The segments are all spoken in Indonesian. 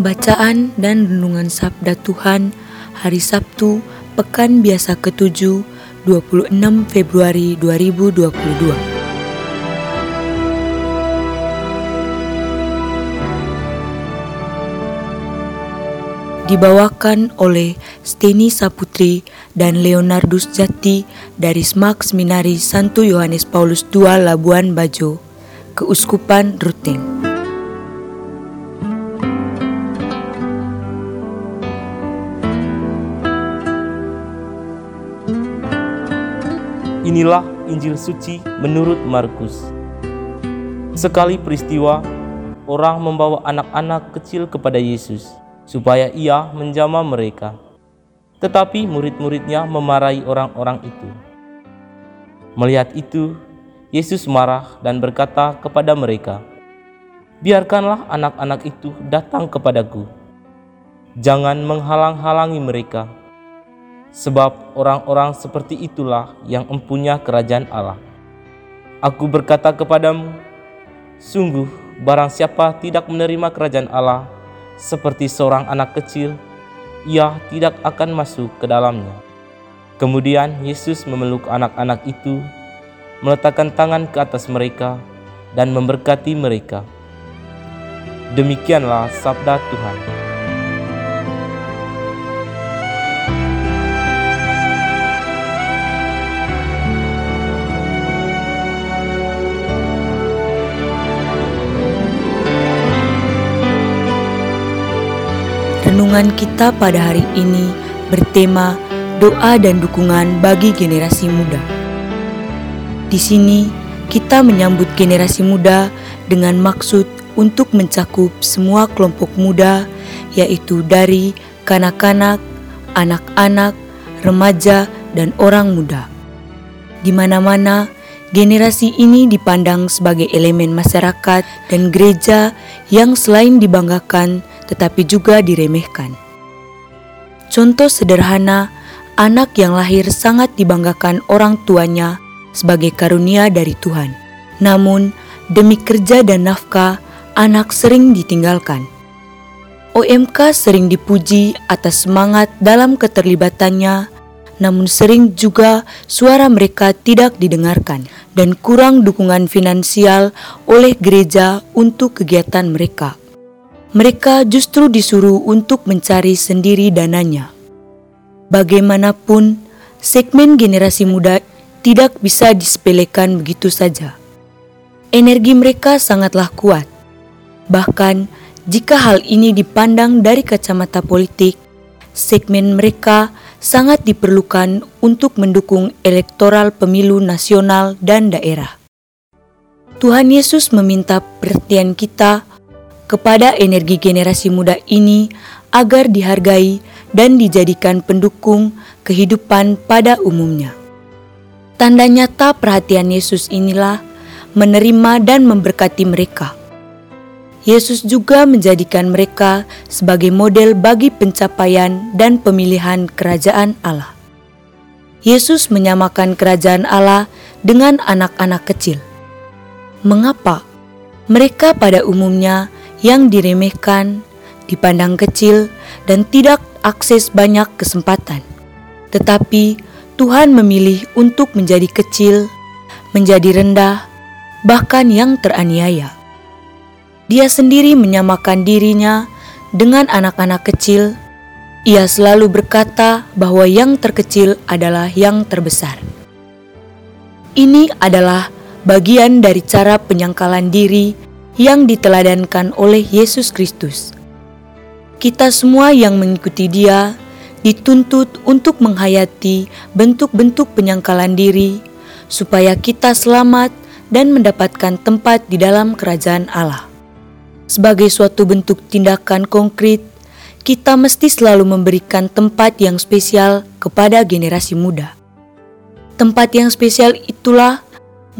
Bacaan dan renungan Sabda Tuhan Hari Sabtu, Pekan Biasa ke-7, 26 Februari 2022. Dibawakan oleh Steni Saputri dan Leonardus Jati dari Smak Seminari Santo Yohanes Paulus II Labuan Bajo, Keuskupan Ruteng. Inilah Injil suci menurut Markus. Sekali peristiwa, orang membawa anak-anak kecil kepada Yesus supaya ia menjamah mereka. Tetapi murid-muridnya memarahi orang-orang itu. Melihat itu, Yesus marah dan berkata kepada mereka, "Biarkanlah anak-anak itu datang kepadaku. Jangan menghalang-halangi mereka." Sebab orang-orang seperti itulah yang empunya kerajaan Allah. Aku berkata kepadamu, sungguh barang siapa tidak menerima kerajaan Allah seperti seorang anak kecil, ia tidak akan masuk ke dalamnya. Kemudian Yesus memeluk anak-anak itu, meletakkan tangan ke atas mereka, dan memberkati mereka. Demikianlah sabda Tuhan. Renungan kita pada hari ini bertema doa dan dukungan bagi generasi muda. Di sini kita menyambut generasi muda dengan maksud untuk mencakup semua kelompok muda yaitu dari kanak-kanak, anak-anak, remaja, dan orang muda. Di mana-mana, generasi ini dipandang sebagai elemen masyarakat dan gereja yang selain dibanggakan tetapi juga diremehkan. Contoh sederhana, anak yang lahir sangat dibanggakan orang tuanya sebagai karunia dari Tuhan. Namun, demi kerja dan nafkah, anak sering ditinggalkan. OMK sering dipuji atas semangat dalam keterlibatannya, namun sering juga suara mereka tidak didengarkan dan kurang dukungan finansial oleh gereja untuk kegiatan mereka mereka justru disuruh untuk mencari sendiri dananya. Bagaimanapun, segmen generasi muda tidak bisa disepelekan begitu saja. Energi mereka sangatlah kuat. Bahkan, jika hal ini dipandang dari kacamata politik, segmen mereka sangat diperlukan untuk mendukung elektoral pemilu nasional dan daerah. Tuhan Yesus meminta perhatian kita kepada energi generasi muda ini agar dihargai dan dijadikan pendukung kehidupan pada umumnya. Tanda nyata perhatian Yesus inilah menerima dan memberkati mereka. Yesus juga menjadikan mereka sebagai model bagi pencapaian dan pemilihan kerajaan Allah. Yesus menyamakan kerajaan Allah dengan anak-anak kecil. Mengapa? Mereka pada umumnya yang diremehkan, dipandang kecil, dan tidak akses banyak kesempatan. Tetapi Tuhan memilih untuk menjadi kecil, menjadi rendah, bahkan yang teraniaya. Dia sendiri menyamakan dirinya dengan anak-anak kecil. Ia selalu berkata bahwa yang terkecil adalah yang terbesar. Ini adalah bagian dari cara penyangkalan diri yang diteladankan oleh Yesus Kristus. Kita semua yang mengikuti Dia dituntut untuk menghayati bentuk-bentuk penyangkalan diri, supaya kita selamat dan mendapatkan tempat di dalam kerajaan Allah. Sebagai suatu bentuk tindakan konkret, kita mesti selalu memberikan tempat yang spesial kepada generasi muda. Tempat yang spesial itulah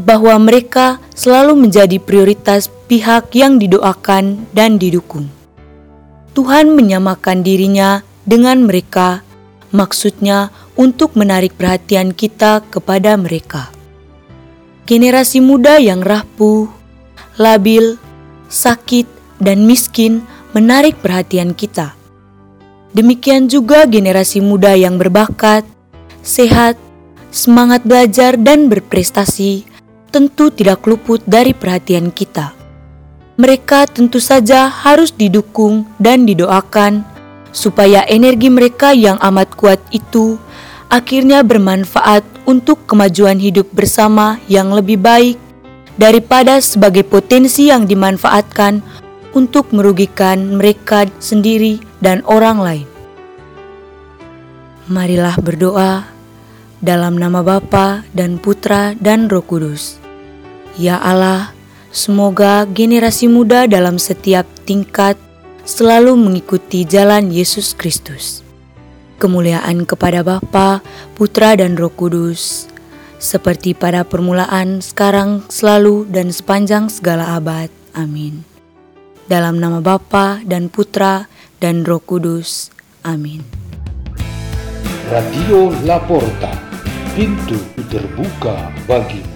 bahwa mereka selalu menjadi prioritas pihak yang didoakan dan didukung. Tuhan menyamakan dirinya dengan mereka, maksudnya untuk menarik perhatian kita kepada mereka. Generasi muda yang rapuh, labil, sakit, dan miskin menarik perhatian kita. Demikian juga generasi muda yang berbakat, sehat, semangat belajar, dan berprestasi tentu tidak luput dari perhatian kita. Mereka tentu saja harus didukung dan didoakan supaya energi mereka yang amat kuat itu akhirnya bermanfaat untuk kemajuan hidup bersama yang lebih baik daripada sebagai potensi yang dimanfaatkan untuk merugikan mereka sendiri dan orang lain. Marilah berdoa dalam nama Bapa dan Putra dan Roh Kudus. Ya Allah, semoga generasi muda dalam setiap tingkat selalu mengikuti jalan Yesus Kristus. Kemuliaan kepada Bapa, Putra, dan Roh Kudus, seperti pada permulaan, sekarang, selalu, dan sepanjang segala abad. Amin. Dalam nama Bapa dan Putra dan Roh Kudus. Amin. Radio Laporta, pintu terbuka bagimu.